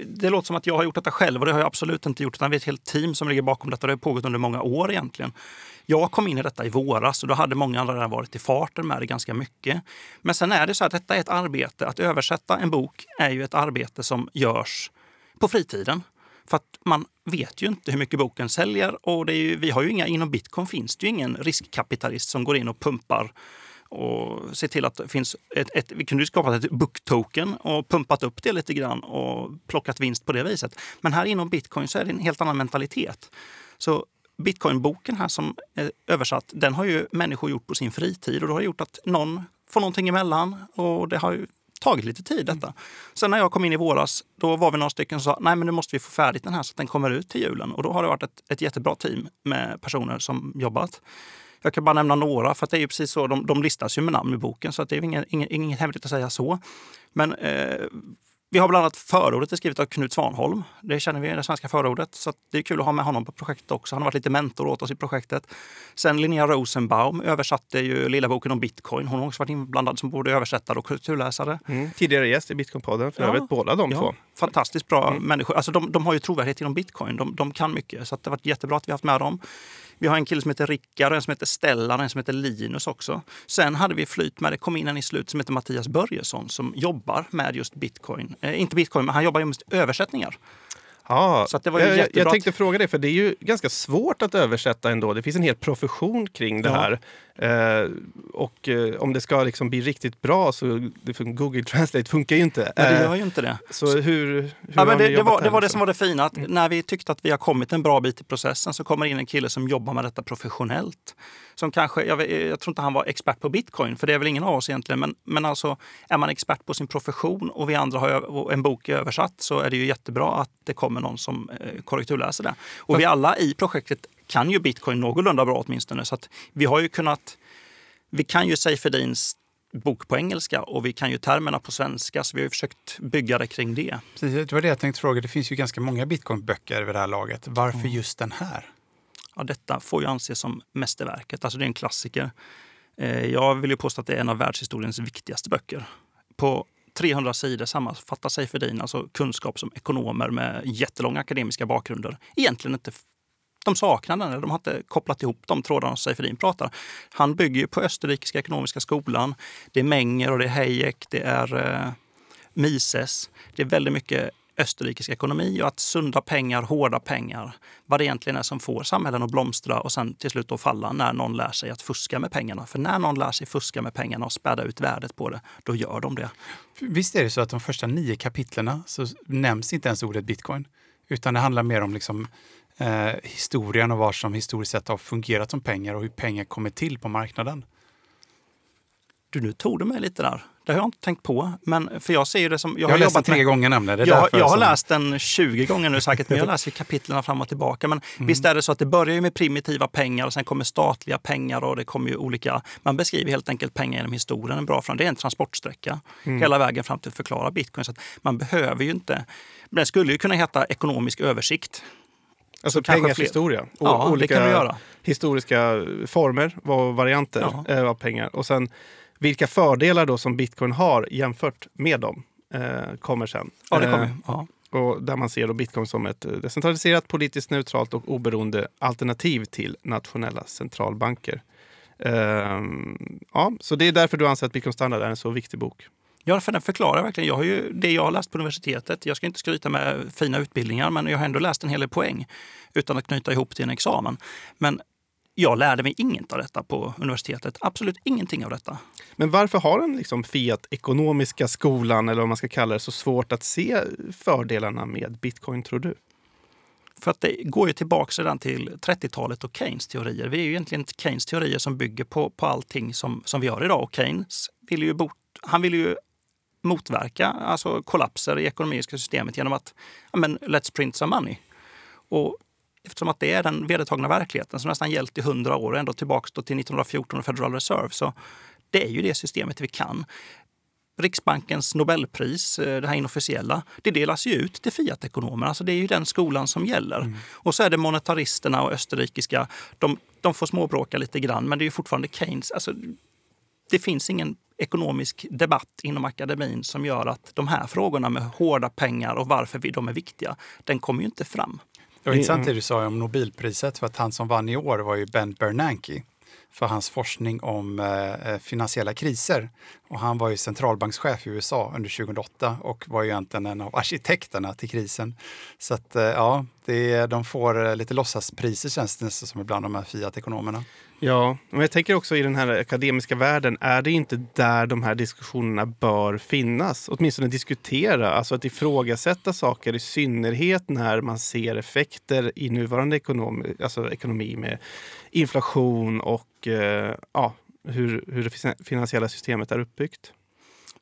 det låter som att jag har gjort detta själv och det har jag absolut inte gjort. Utan vi är ett helt team som ligger bakom detta. Det har pågått under många år egentligen. Jag kom in i detta i våras och då hade många andra redan varit i farten med det ganska mycket. Men sen är det så att detta är ett arbete. Att översätta en bok är ju ett arbete som görs på fritiden. För att man vet ju inte hur mycket boken säljer och det är ju, vi har ju inga, inom bitcoin finns det ju ingen riskkapitalist som går in och pumpar och ser till att det finns ett, ett vi kunde ju skapat ett book-token och pumpat upp det lite grann och plockat vinst på det viset. Men här inom bitcoin så är det en helt annan mentalitet. Så bitcoinboken här som är översatt, den har ju människor gjort på sin fritid och det har gjort att någon får någonting emellan och det har ju tagit lite tid detta. Sen när jag kom in i våras, då var vi några stycken som sa nej men nu måste vi få färdigt den här så att den kommer ut till julen. Och då har det varit ett, ett jättebra team med personer som jobbat. Jag kan bara nämna några, för att det är ju precis så, de, de listas ju med namn i boken, så att det är inget, inget, inget hemligt att säga så. Men eh, vi har bland annat förordet är skrivet av Knut Svanholm. Det känner vi, det svenska förordet. Så det är kul att ha med honom på projektet också. Han har varit lite mentor åt oss i projektet. Sen Linnea Rosenbaum översatte ju lilla boken om bitcoin. Hon har också varit inblandad som både översättare och kulturläsare. Tidigare gäst i Bitcoinpodden, för Ja. övrigt båda de två. Fantastiskt bra människor. Alltså de, de har ju trovärdighet inom bitcoin. De, de kan mycket. Så det har varit jättebra att vi har haft med dem. Vi har en kille som heter Rickard, en som heter Stellan och en som heter Linus också. Sen hade vi flyt med, det kom in en i slut som heter Mattias Börjesson som jobbar med just bitcoin. Eh, inte bitcoin, men han jobbar med översättningar. Ja, Så det var ju jag, jag, tänkte fråga dig, för det är ju ganska svårt att översätta ändå. Det finns en hel profession kring det Ja. här. Eh, och eh, om det ska liksom bli riktigt bra så Google Translate funkar ju inte. Men det Eh, gör ju inte det. så hur, hur Ja, men det, det, var, det var det liksom? som var det fina. Att När vi tyckte att vi har kommit en bra bit i processen så kommer in en kille som jobbar med detta professionellt. Som kanske, jag, jag tror inte han var expert på bitcoin, för det är väl ingen av oss egentligen. Men, men alltså, är man expert på sin profession och vi andra har en bok översatt så är det ju jättebra att det kommer någon som korrekturläser det. Och vi alla i projektet kan ju bitcoin någorlunda bra åtminstone. Så vi har ju kunnat vi kan ju Seifedins bok på engelska och vi kan ju termerna på svenska så vi har ju försökt bygga det kring det. Precis, det var det jag tänkte fråga. Det finns ju ganska många bitcoinböcker vid det här laget. Varför just den här? Ja, detta får ju anses som mästerverket. Alltså det är en klassiker. Eh, Jag vill ju påstå att det är en av världshistoriens viktigaste böcker. På 300 sidor sammanfattar Seifedin alltså kunskap som ekonomer med jättelånga akademiska bakgrunder egentligen inte de saknar den, eller de har inte kopplat ihop de trådarna som Seifedin pratar. Han bygger ju på Österrikiska ekonomiska skolan. Det är Menger och det är Hayek, det är eh, Mises. Det är väldigt mycket österrikisk ekonomi och att sunda pengar, hårda pengar, vad det egentligen är som får samhällen att blomstra och sen till slut då falla när någon lär sig att fuska med pengarna. För när någon lär sig fuska med pengarna och späda ut värdet på det, då gör de det. Visst är det så att de första nio kapitlerna så nämns inte ens ordet bitcoin, utan det handlar mer om liksom, eh, historien och vad som historiskt sett har fungerat som pengar och hur pengar kommer till på marknaden. Du, nu tog du mig lite där. Det har jag inte tänkt på. Men för jag ser ju det som... Jag har, läst den tre med- gånger nämligen. Det Jag, jag har som- läst den 20 gånger nu säkert, men jag [LAUGHS] läser kapitlen fram och tillbaka. Men visst är det så att det börjar ju med primitiva pengar och sen kommer statliga pengar och det kommer ju olika... Man beskriver helt enkelt pengar genom historien en bra fram. Det är en transportsträcka hela vägen fram till att förklara bitcoin. Så att man behöver ju inte... Den skulle ju kunna heta ekonomisk översikt. Alltså pengars fler- historia. Och Ja, olika historiska former och varianter Ja. eh, av pengar. Och sen vilka fördelar då som bitcoin har jämfört med dem eh, kommer sen. Ja, det kommer Eh. Ja. och där man ser då bitcoin som ett eh, decentraliserat, politiskt neutralt och oberoende alternativ till nationella centralbanker. Ehm, ja, så det är därför du anser att Bitcoin Standard är en så viktig bok. Ja, för den förklarar verkligen. Jag har ju det jag har läst på universitetet. Jag ska inte skryta med fina utbildningar, men jag har ändå läst en hel del poäng utan att knyta ihop till en examen. Men jag lärde mig inget av detta på universitetet. Absolut ingenting av detta. Men varför har den liksom Fiat-ekonomiska skolan, eller vad man ska kalla det, så svårt att se fördelarna med bitcoin, tror du? För att det går ju tillbaka redan till 30-talet och Keynes teorier. Det är ju egentligen Keynes teorier som bygger på, på allting som, som vi har idag. Och Keynes vill ju, bot, han vill ju motverka alltså kollapser i ekonomiska systemet genom att ja, men, let's print some money. Och eftersom att det är den vedertagna verkligheten som nästan gällt i hundra år, ända tillbaka till 1914 och Federal Reserve, så det är ju det systemet vi kan. Riksbankens Nobelpris, eh, det här inofficiella, det delas ju ut till Fiat-ekonomer. Alltså det är ju den skolan som gäller. Mm. Och så är det monetaristerna och österrikiska, de, de får småbråka lite grann, men det är ju fortfarande Keynes. Alltså, det finns ingen ekonomisk debatt inom akademin som gör att de här frågorna med hårda pengar och varför de är viktiga, den kommer ju inte fram. Det var intressant det du sa om Nobelpriset, för att han som vann i år var ju Ben Bernanke för hans forskning om eh, eh, finansiella kriser. Och han var ju centralbankschef i USA under 2008 och var ju egentligen en av arkitekterna till krisen. Så att eh, ja, det, de får eh, lite låtsaspriser känns det som ibland, de här Fiat-ekonomerna. Ja, men jag tänker också i den här akademiska världen, är det inte där de här diskussionerna bör finnas? Åtminstone diskutera, alltså att ifrågasätta saker i synnerhet när man ser effekter i nuvarande ekonomi, alltså ekonomi med inflation och eh, ja, hur, hur det finansiella systemet är uppbyggt.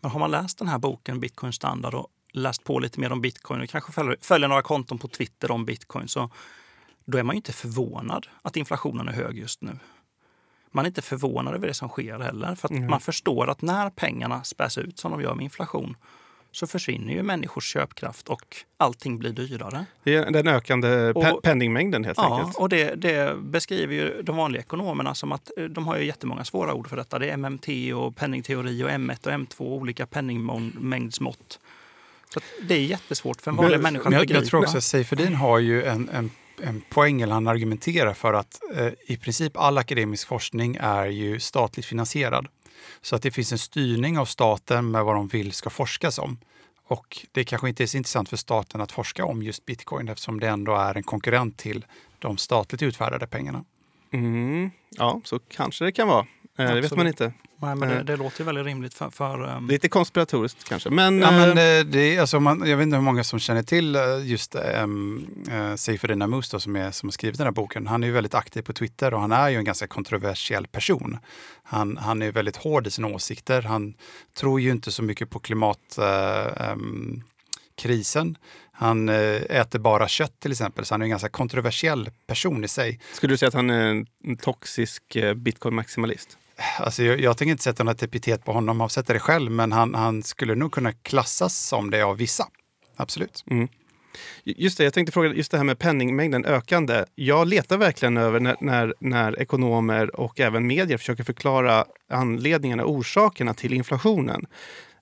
Men har man läst den här boken Bitcoin standard och läst på lite mer om bitcoin och kanske följer, följer några konton på Twitter om bitcoin så då är man ju inte förvånad att inflationen är hög just nu man är inte förvånad över det som sker heller. För mm. man förstår att när pengarna späs ut som de gör med inflation så försvinner ju människors köpkraft och allting blir dyrare. Det är den ökande och, penningmängden helt ja, enkelt. och det, det, beskriver ju de vanliga ekonomerna som att eh, de har ju jättemånga svåra ord för detta. Det är MMT och penningteori och M1 och M2 olika penningmängdsmått. Så det är jättesvårt för en vanlig människa att begripa. Jag tror också att Seifedin har ju en, en en poäng, eller han argumenterar för att eh, i princip all akademisk forskning är ju statligt finansierad. Så att det finns en styrning av staten med vad de vill ska forskas om. Och det kanske inte är så intressant för staten att forska om just bitcoin eftersom det ändå är en konkurrent till de statligt utfärdade pengarna. Mm, ja, så kanske det kan vara. Eh, det vet man inte. Nej, men det, eh. det låter ju väldigt rimligt för... för um... Lite konspiratoriskt kanske. Men, ja, men eh, det är, alltså, man, jag vet inte hur många som känner till just um, uh, Seyfedin Amus som, är, som har skrivit den här boken. Han är ju väldigt aktiv på Twitter och han är ju en ganska kontroversiell person. Han, han är väldigt hård i sina åsikter. Han tror ju inte så mycket på klimatkrisen. Uh, um, han äter bara kött till exempel, så han är en ganska kontroversiell person i sig. Skulle du säga att han är en toxisk bitcoin-maximalist? Alltså jag, jag tänker inte sätta något epitet på honom, avsätta det själv, men han, han skulle nog kunna klassas som det av vissa. Absolut. Mm. Just det, jag tänkte fråga just det här med penningmängden ökande. Jag letar verkligen över när, när, när ekonomer och även medier försöker förklara anledningarna, orsakerna till inflationen.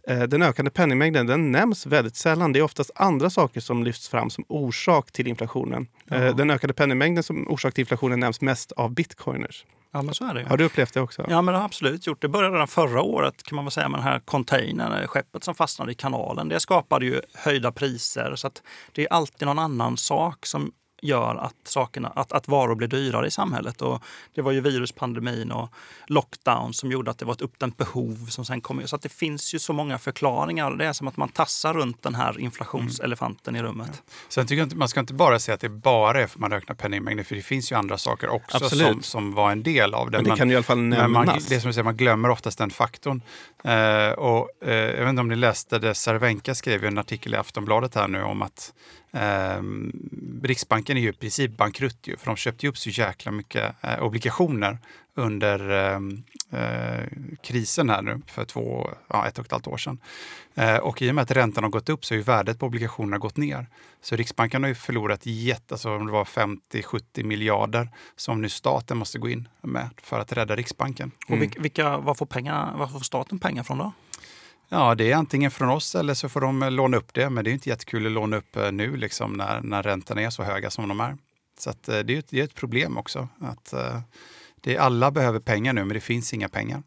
Eh, den ökande penningmängden den nämns väldigt sällan. Det är oftast andra saker som lyfts fram som orsak till inflationen. Jaha. Den ökade penningmängden som orsak till inflationen nämns mest av bitcoiners. Ja, men så är det. Har du upplevt det också? Ja, men det har absolut gjort. Det började redan förra året kan man väl säga med den här containern, skeppet som fastnade i kanalen. Det skapade ju höjda priser. Så att det är alltid någon annan sak som gör att, sakerna, att, att varor blir dyrare i samhället. Och det var ju viruspandemin och lockdown som gjorde att det var ett uppdämt behov som sen kom. Så att det finns ju så många förklaringar. Det är som att man tassar runt den här inflationselefanten mm. i rummet. Ja. Sen tycker jag inte, man ska inte bara säga att det bara är för att man räknar penningmängden, för det finns ju andra saker också som, som var en del av det. Men det man, kan ju i alla fall nämnas. Man, det som säger, man glömmer oftast den faktorn. Eh, och, eh, jag vet inte om ni läste det, Cervenka skrev en artikel i Aftonbladet här nu om att eh, Riksbanken är ju i princip bankrutt ju, för de köpte ju upp så jäkla mycket eh, obligationer under ehm, eh, krisen här nu för två, ja, ett och ett halvt år sedan. Eh, och i och med att räntan har gått upp så har ju värdet på obligationerna gått ner. Så Riksbanken har ju förlorat jätte, alltså om det var 50-70 miljarder som nu staten måste gå in med för att rädda Riksbanken. Mm. Och vilka, var, får pengar, var får staten pengar från då? Ja, det är antingen från oss eller så får de låna upp det. Men det är inte jättekul att låna upp eh, nu liksom, när, när räntorna är så höga som de är. Så eh, det, är ett, det är ett problem också. Att, uh, det, alla behöver pengar nu, men det finns inga pengar.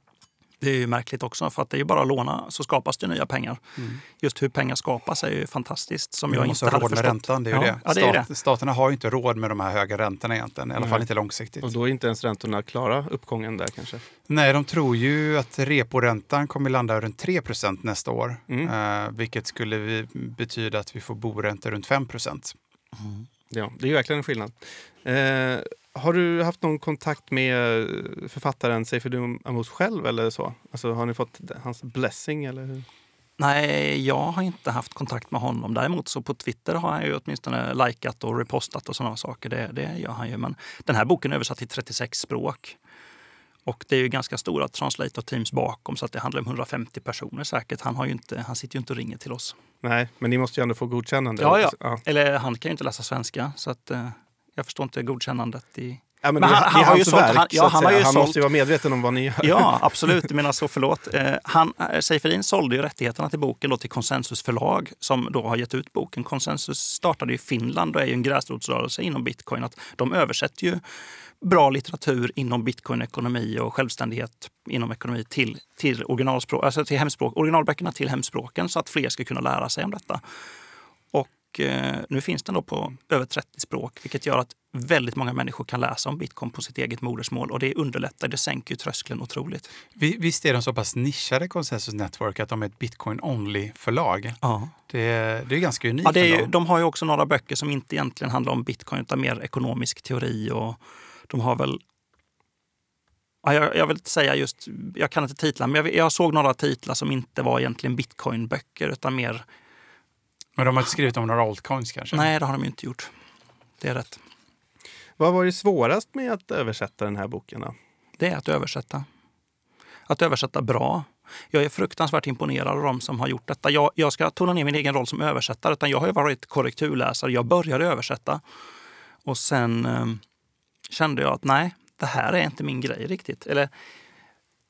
Det är ju märkligt också, för att det är ju bara att låna så skapas det nya pengar. Mm. Just hur pengar skapas är ju fantastiskt. Som jag måste inte ha råd med räntan, det är ju ja. det. Ja, det är Stat, Staterna har ju inte råd med de här höga räntorna egentligen, i alla fall inte långsiktigt. Och då är inte ens räntorna klara uppgången där kanske? Nej, de tror ju att reporäntan kommer landa runt 3% nästa år, Mm. eh, vilket skulle betyda att vi får boräntor runt 5 mm. Ja, det är ju verkligen en skillnad. Eh, har du haft någon kontakt med författaren Seyfedun Amos själv eller så? Alltså, har ni fått hans blessing? Eller hur? Nej, jag har inte haft kontakt med honom. Däremot så på Twitter har han ju åtminstone likat och repostat och sådana saker. Det, det gör han ju. Men den här boken är översatt till 36 språk. Och det är ju ganska stora translator teams bakom så att det handlar om 150 personer säkert. Han, har ju inte, han sitter ju inte och ringer till oss. Nej, men ni måste ju ändå få godkännande. Ja, ja. ja. Eller han kan ju inte läsa svenska så att eh, jag förstår inte godkännandet i Ja, men, men han, han, har ju sålt, han, ja, han, ju han sålt, måste ju vara medveten om vad ni gör. Ja, [LAUGHS] absolut. Du menar så, förlåt. Eh, han, eh, Seiferin sålde ju rättigheterna till boken då till Consensus förlag som då har gett ut boken. Consensus startade i Finland och är ju en gräsrotsrörelse inom bitcoin. Att de översätter ju bra litteratur inom bitcoin-ekonomi och självständighet inom ekonomi till, till, originalspråk, alltså till hemspråk, originalböckerna till hemspråken så att fler ska kunna lära sig om detta. Och eh, nu finns den då på över 30 språk, vilket gör att väldigt många människor kan läsa om bitcoin på sitt eget modersmål och det underlättar, det sänker ju tröskeln otroligt. Visst är de så pass nischade, Consensus Network, att de är ett bitcoin-only-förlag? Ja. Det, det är ganska unikt. Ja, det är de har ju också några böcker som inte egentligen handlar om bitcoin utan mer ekonomisk teori och de har väl Ja, jag, jag, vill inte säga just, jag kan inte titlar, men jag, jag såg några titlar som inte var egentligen bitcoinböcker utan mer... Men de har inte skrivit om några altcoins kanske? Nej, det har de inte gjort. Det är rätt. Vad var det svårast med att översätta den här boken? Då? Det är att översätta. Att översätta bra. Jag är fruktansvärt imponerad av de som har gjort detta. Jag, jag ska tona ner min egen roll som översättare, utan jag har varit korrekturläsare. Jag började översätta och sen eh, kände jag att nej, det här är inte min grej riktigt. Eller,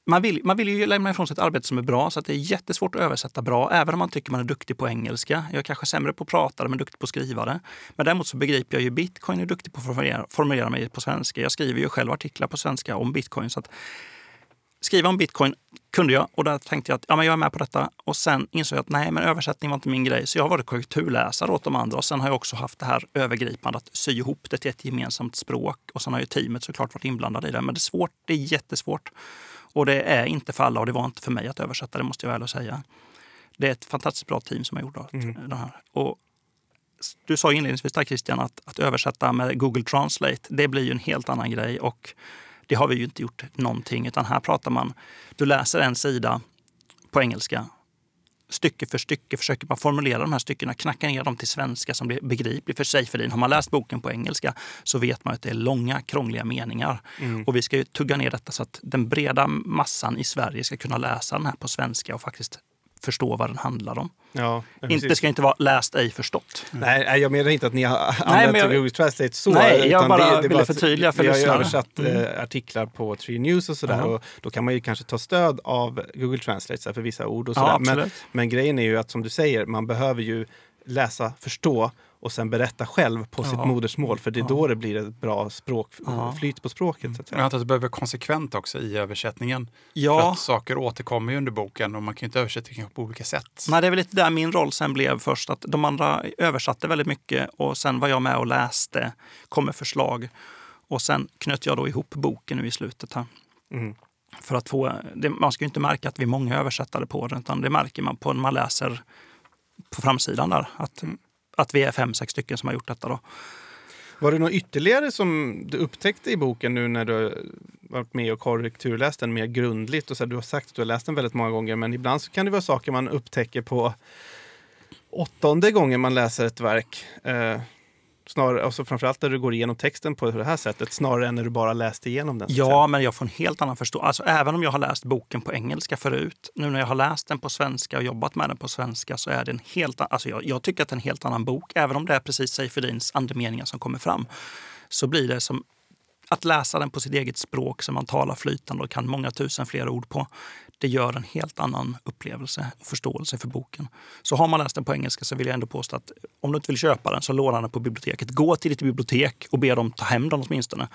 man vill, man vill ju lämna ifrån sig ett arbete som är bra, så att det är jättesvårt att översätta bra, även om man tycker man är duktig på engelska. Jag är kanske sämre på att prata, men duktig på att skriva det. Men däremot så begriper jag ju bitcoin är duktig på att formulera, formulera mig på svenska. Jag skriver ju själv artiklar på svenska om bitcoin. Så att skriva om bitcoin kunde jag och där tänkte jag att ja, men jag är med på detta. Och sen insåg jag att nej, men översättning var inte min grej. Så jag har varit korrekturläsare åt de andra och sen har jag också haft det här övergripande att sy ihop det till ett gemensamt språk. Och sen har ju teamet såklart varit inblandade i det. Men det är svårt, det är jättesvårt. Och det är inte för alla och det var inte för mig att översätta, det måste jag väl säga. Det är ett fantastiskt bra team som har gjort mm. det här. Och du sa inledningsvis där Christian att, att översätta med Google Translate, det blir ju en helt annan grej. Och det har vi ju inte gjort någonting, utan här pratar man, du läser en sida på engelska, stycke för stycke försöker man formulera de här styckena, knacka ner dem till svenska som blir begripligt för sig. För har man läst boken på engelska så vet man att det är långa, krångliga meningar. Mm. Och vi ska ju tugga ner detta så att den breda massan i Sverige ska kunna läsa den här på svenska och faktiskt förstå vad den handlar om. Ja, inte, ska inte vara läst ej förstått. Mm. Nej, jag menar inte att ni har använt jag, Google Translate så. Nej, jag bara det, det ville förtydliga för Vi har ju översatt mm. äh, artiklar på Tree News och sådär. Och då kan man ju kanske ta stöd av Google Translate för vissa ord och sådär. Ja, men, men grejen är ju att som du säger, man behöver ju läsa, förstå och sen berätta själv på ja. sitt modersmål. För det är ja. då det blir ett bra språk, ja. flyt på språket. Så att säga. Jag antar att det behöver vara konsekvent också i översättningen. Ja. För att saker återkommer ju under boken och man kan ju inte översätta på olika sätt. Nej, det är väl lite där min roll sen blev först. Att de andra översatte väldigt mycket och sen var jag med och läste, kom med förslag. Och sen knöt jag då ihop boken nu i slutet här. Mm. För att få, det, man ska ju inte märka att vi är många översättare på den, utan det märker man på när man läser på framsidan där. Att, mm att vi är fem, sex stycken som har gjort detta. Då. Var det något ytterligare som du upptäckte i boken nu när du varit med och korrekturläst den mer grundligt? Och så här, du har sagt att du har läst den väldigt många gånger, men ibland så kan det vara saker man upptäcker på åttonde gången man läser ett verk. Eh, Snarare, alltså framförallt när du går igenom texten på det här sättet, snarare än när du bara läst igenom den. Ja, men jag får en helt annan förståelse. Alltså, även om jag har läst boken på engelska förut, nu när jag har läst den på svenska och jobbat med den på svenska så är det en helt alltså jag, jag tycker att det är en helt annan bok. Även om det är precis Seiferins andemeningar som kommer fram, så blir det som att läsa den på sitt eget språk som man talar flytande och kan många tusen fler ord på, det gör en helt annan upplevelse och förståelse för boken. Så har man läst den på engelska så vill jag ändå påstå att om du inte vill köpa den så låna den på biblioteket. Gå till ditt bibliotek och be dem ta hem den åtminstone.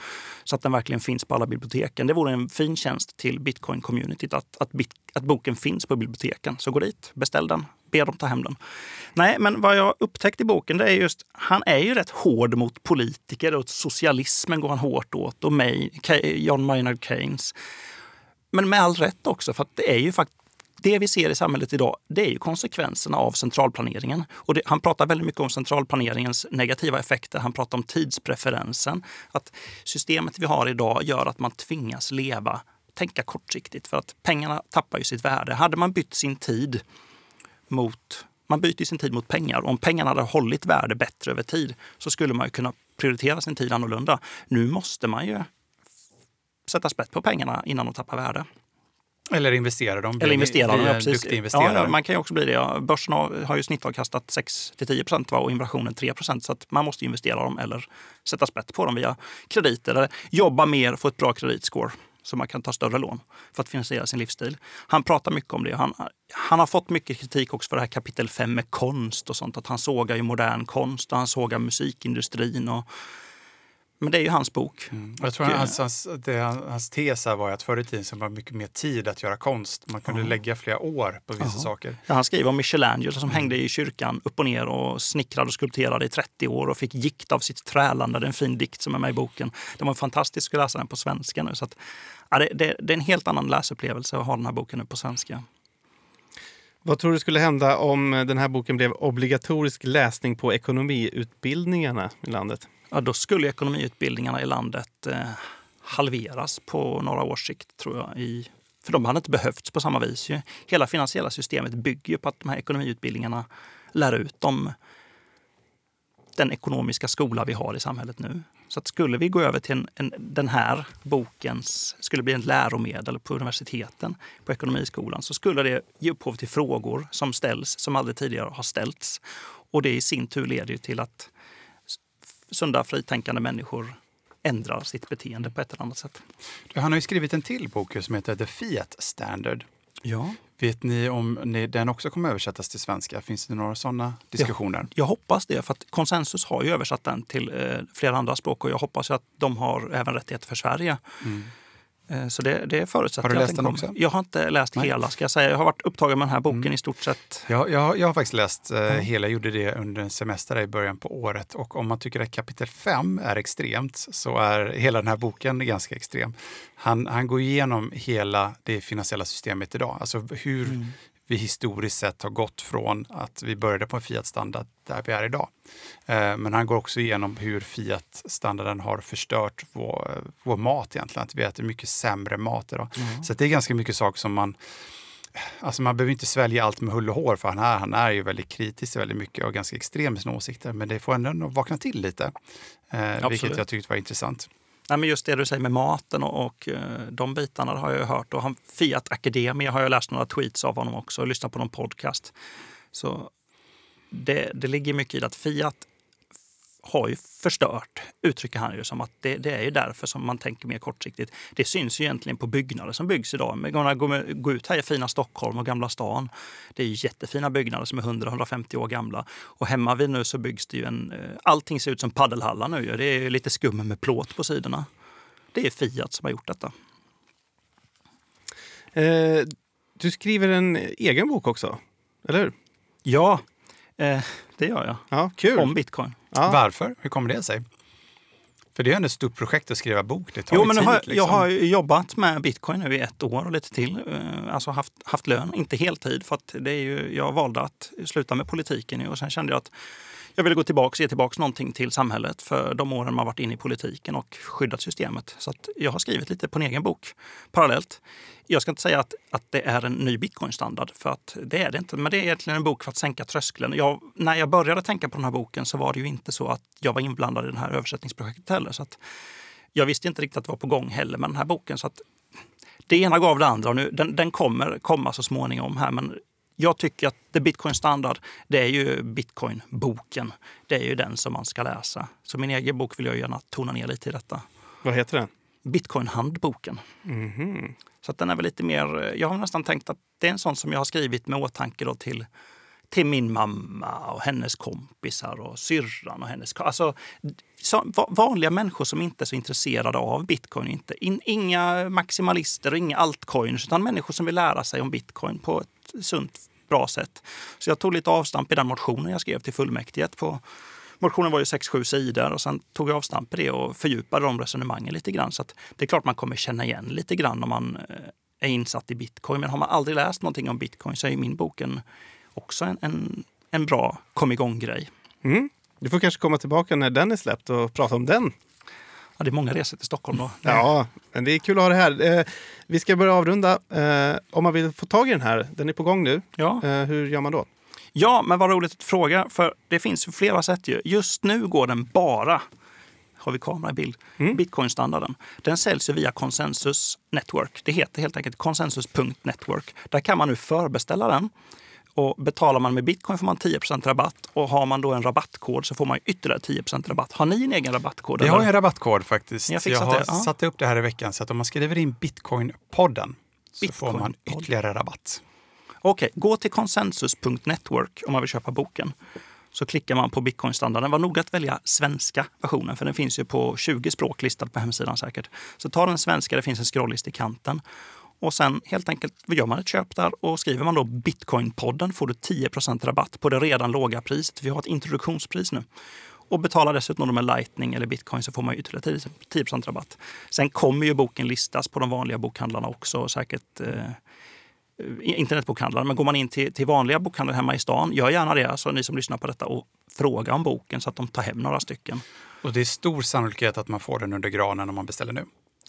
Så att den verkligen finns på alla biblioteken. Det vore en fin tjänst till bitcoin-communityt att, att, att boken finns på biblioteken. Så gå dit, beställ den, be dem ta hem den. Nej, men vad jag upptäckte i boken det är just han är ju rätt hård mot politiker och socialismen går han hårt åt och May, John Maynard Keynes. Men med all rätt också, för det är ju faktiskt det vi ser i samhället idag, det är ju konsekvenserna av centralplaneringen. Och det, han pratar väldigt mycket om centralplaneringens negativa effekter. Han pratar om tidspreferensen. Att systemet vi har idag gör att man tvingas leva, tänka kortsiktigt för att pengarna tappar ju sitt värde. Hade man bytt sin tid mot man byter sin tid mot pengar. Om pengarna hade hållit värde bättre över tid så skulle man ju kunna prioritera sin tid annorlunda. Nu måste man ju sätta sprätt på pengarna innan de tappar värde. Eller investera dem. Eller investera dem, ja, precis. Ja, ja, man kan ju också bli det. Börsen har ju snittavkastat 6-10 procent och inflationen 3 procent. Så att man måste investera dem eller sätta sprätt på dem via krediter. Eller jobba mer, få ett bra kreditscore så man kan ta större lån för att finansiera sin livsstil. Han pratar mycket om det. Han, han har fått mycket kritik också för det här kapitel 5 med konst och sånt. Att han sågar ju modern konst och han sågar musikindustrin. Och, men det är ju hans bok. Mm. Jag tror hans, hans, det, hans tes var att förr i tiden så var det mycket mer tid att göra konst. Man kunde mm. lägga flera år på vissa mm. saker. Ja, han skriver om Michelangelo som mm. hängde i kyrkan upp och ner och snickrade och skulpterade i 30 år och fick gikt av sitt trälande. Det är en fin dikt som är med i boken. Det var fantastiskt att läsa den på svenska nu. Så att, ja, det, det, det är en helt annan läsupplevelse att ha den här boken nu på svenska. Vad tror du skulle hända om den här boken blev obligatorisk läsning på ekonomiutbildningarna i landet? Ja, då skulle ekonomiutbildningarna i landet eh, halveras på några års sikt, tror jag. I, för de hade inte behövts på samma vis. Ju. Hela finansiella systemet bygger ju på att de här ekonomiutbildningarna lär ut om den ekonomiska skola vi har i samhället nu. Så att skulle vi gå över till en, en, den här bokens, skulle bli en läromedel på universiteten, på ekonomiskolan, så skulle det ge upphov till frågor som ställs som aldrig tidigare har ställts. Och det i sin tur leder till att sunda, fritänkande människor ändrar sitt beteende på ett eller annat sätt. Han har ju skrivit en till bok som heter The Fiat Standard. Ja. Vet ni om ni, den också kommer översättas till svenska? Finns det några sådana diskussioner? Jag, jag hoppas det, för att Konsensus har ju översatt den till eh, flera andra språk och jag hoppas att de har även rättigheter för Sverige. Mm. Eh, så det, det förutsätter Har du läst den, också? Jag har inte läst Nej. hela, ska jag säga. Jag har varit upptagen med den här boken mm. i stort sett. Ja, jag, jag har faktiskt läst eh, mm. hela, jag gjorde det under en semester i början på året. Och om man tycker att kapitel 5 är extremt så är hela den här boken ganska extrem. Han, han går igenom hela det finansiella systemet idag. Alltså hur, mm vi historiskt sett har gått från att vi började på en Fiat-standard där vi är idag. Eh, men han går också igenom hur Fiat-standarden har förstört vår, vår mat egentligen. Att vi äter mycket sämre mat idag. Mm. Så det är ganska mycket saker som man Alltså man behöver inte svälja allt med hull och hår för han är, han är ju väldigt kritisk väldigt mycket och ganska extrem i sina åsikter. Men det får ändå vakna till lite. Eh, vilket jag tyckte var intressant. Nej, men just det du säger med maten och, och eh, de bitarna har jag hört. Och han, Fiat Academia har jag läst några tweets av honom också och lyssnat på någon podcast. Så det, det ligger mycket i att Fiat har ju förstört, uttrycker han ju som att det, det, är ju därför som man tänker mer kortsiktigt. Det syns ju egentligen på byggnader som byggs idag. Men gå, gå ut här i fina Stockholm och Gamla stan. Det är ju jättefina byggnader som är 100-150 år gamla. Och hemma vid nu så byggs det ju en... Eh, allting ser ut som paddelhallar nu. Det är lite skum med plåt på sidorna. Det är Fiat som har gjort detta. Eh, du skriver en egen bok också, eller hur? Ja, eh, det gör jag. Ja, kul. Om bitcoin. Ja. Varför? Hur kommer det sig? För det är ändå ett stort projekt att skriva bok. Det tar jo, men tid, har, liksom. Jag har jobbat med bitcoin nu i ett år och lite till. Eh, alltså haft, haft lön, inte heltid. För att det är ju, jag valde att sluta med politiken och sen kände jag att jag ville gå tillbaka, ge tillbaka någonting till samhället för de åren man varit inne i politiken och skyddat systemet. Så jag har skrivit lite på en egen bok parallellt. Jag ska inte säga att, att det är en ny bitcoinstandard, för att det är det inte. Men det är egentligen en bok för att sänka tröskeln. Jag, när jag började tänka på den här boken så var det ju inte så att jag var inblandad i det här översättningsprojektet heller. Så att jag visste inte riktigt att det var på gång heller med den här boken. Så att det ena gav det andra. Nu, den, den kommer komma så småningom här, men jag tycker att The Bitcoin Standard, det är ju Bitcoin-boken. Det är ju den som man ska läsa. Så min egen bok vill jag gärna tona ner lite i detta. Vad heter den? Bitcoin-handboken. Mhm. Så att den är väl lite mer, jag har nästan tänkt att det är en sån som jag har skrivit med åtanke då till, till min mamma och hennes kompisar och syrran och hennes... Alltså så, va- vanliga människor som inte är så intresserade av bitcoin. Inte, in, inga maximalister och inga altcoins utan människor som vill lära sig om bitcoin på ett sunt, bra sätt. Så jag tog lite avstamp i den motionen jag skrev till fullmäktige på Motionen var ju 6-7 sidor och sen tog jag avstamp i det och fördjupade de resonemangen lite grann. Så att det är klart man kommer känna igen lite grann om man eh, är insatt i bitcoin. Men har man aldrig läst någonting om bitcoin så är ju min boken också en, en, en bra kom igång-grej. Mm. Du får kanske komma tillbaka när den är släppt och prata om den. Ja, det är många resor till Stockholm då. Ja, men det är kul att ha det här. Eh, vi ska börja avrunda. Eh, om man vill få tag i den här, den är på gång nu. Ja. Eh, hur gör man då? ja, men vad roligt att du frågar. För det finns ju flera sätt ju. Just nu går den bara har vi kamera i bild. Mm. Bitcoin-standarden. Den säljs ju via Consensus Network. Det heter helt enkelt consensus.network. Där kan man nu förbeställa den. Och betalar man med bitcoin får man 10% rabatt. Och har man då en rabattkod så får man ytterligare 10 rabatt. Har ni en egen rabattkod? Vi har en rabattkod faktiskt. Jag fixat har det, ja. satt upp det här i veckan så att om man skriver in Bitcoin-podden så får man ytterligare rabatt. Okej, gå till consensus.network om man vill köpa boken. Så klickar man på bitcoin-standarden. Var noga att välja svenska versionen, för den finns ju på 20 språk listad på hemsidan säkert. Så ta den svenska, det finns en scrollist i kanten. Och sen helt enkelt gör man ett köp där och skriver man då Bitcoinpodden får du 10% rabatt på det redan låga priset. Vi har ett introduktionspris nu. Och betalar dessutom med Lightning eller Bitcoin så får man ytterligare 10% rabatt. Sen kommer ju boken listas på de vanliga bokhandlarna också säkert eh, internetbokhandlare. Men går man in till, till vanliga bokhandlare hemma i stan, gör gärna det, alltså ni som lyssnar på detta, och fråga om boken så att de tar hem några stycken. Och det är stor sannolikhet att man får den under granen om man beställer nu.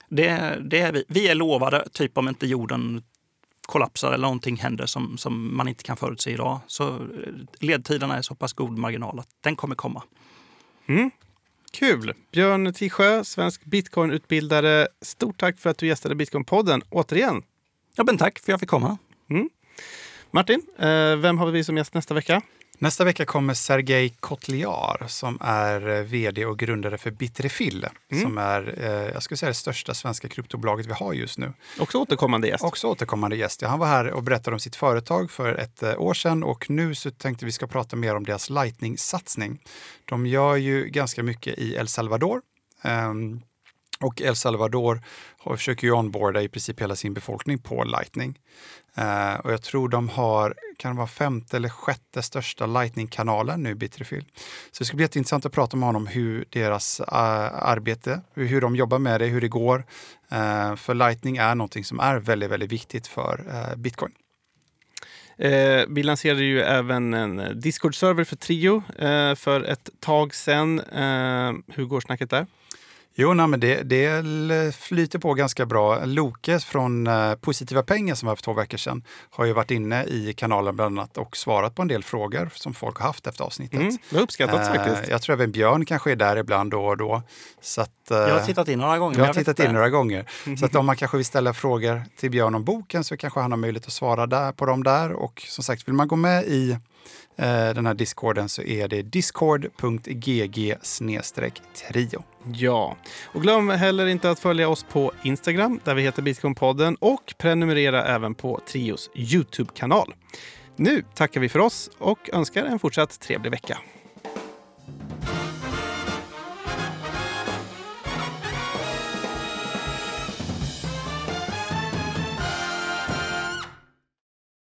Det, det är vi. vi är lovade, typ om inte jorden kollapsar eller någonting händer som, som man inte kan förutse idag. Så eh, ledtiderna är så pass god marginal att den kommer komma. Mm. Kul! Björn Tisjö, svensk bitcoinutbildare. Stort tack för att du gästade Bitcoinpodden återigen. Ja, men tack för att jag fick komma. Martin, eh, vem har vi som gäst nästa vecka? Nästa vecka kommer Sergej Kotliar som är eh, vd och grundare för Bitrefill som är, eh, jag skulle säga det största svenska kryptobolaget vi har just nu. Också återkommande gäst. Också återkommande gäst. Ja, Han var här och berättade om sitt företag för ett eh, år sedan och nu så tänkte vi ska prata mer om deras Lightning-satsning. De gör ju ganska mycket i El Salvador. Ehm, och El Salvador har, försöker ju onboarda i princip hela sin befolkning på Lightning. Eh, och jag tror de har, kan det vara femte eller sjätte största Lightning-kanalen nu, Bitterfield. Så det ska bli jätteintressant att prata med honom hur deras uh, arbete, hur, hur de jobbar med det, hur det går. Eh, för Lightning är någonting som är väldigt, väldigt viktigt för eh, Bitcoin. Eh, vi lanserade ju även en Discord-server för Trio eh, för ett tag sedan. Eh, hur går snacket där? Jo, nej, men det, det flyter på ganska bra. Loke från eh, Positiva pengar som var för två veckor sedan har ju varit inne i kanalen bland annat och svarat på en del frågor som folk har haft efter avsnittet. Mm, det har uppskattats Eh, faktiskt. Jag tror även Björn kanske är där ibland då och då. Så att, eh, Jag har tittat in några gånger. jag har tittat in några gånger. Så att om man kanske vill ställa frågor till Björn om boken så kanske han har möjlighet att svara där, på dem där. Och som sagt, vill man gå med i Eh, den här discorden så är det discord.gg trio. Ja, och glöm heller inte att följa oss på Instagram där vi heter Bitcoinpodden och prenumerera även på Trios Youtube-kanal. Nu tackar vi för oss och önskar en fortsatt trevlig vecka.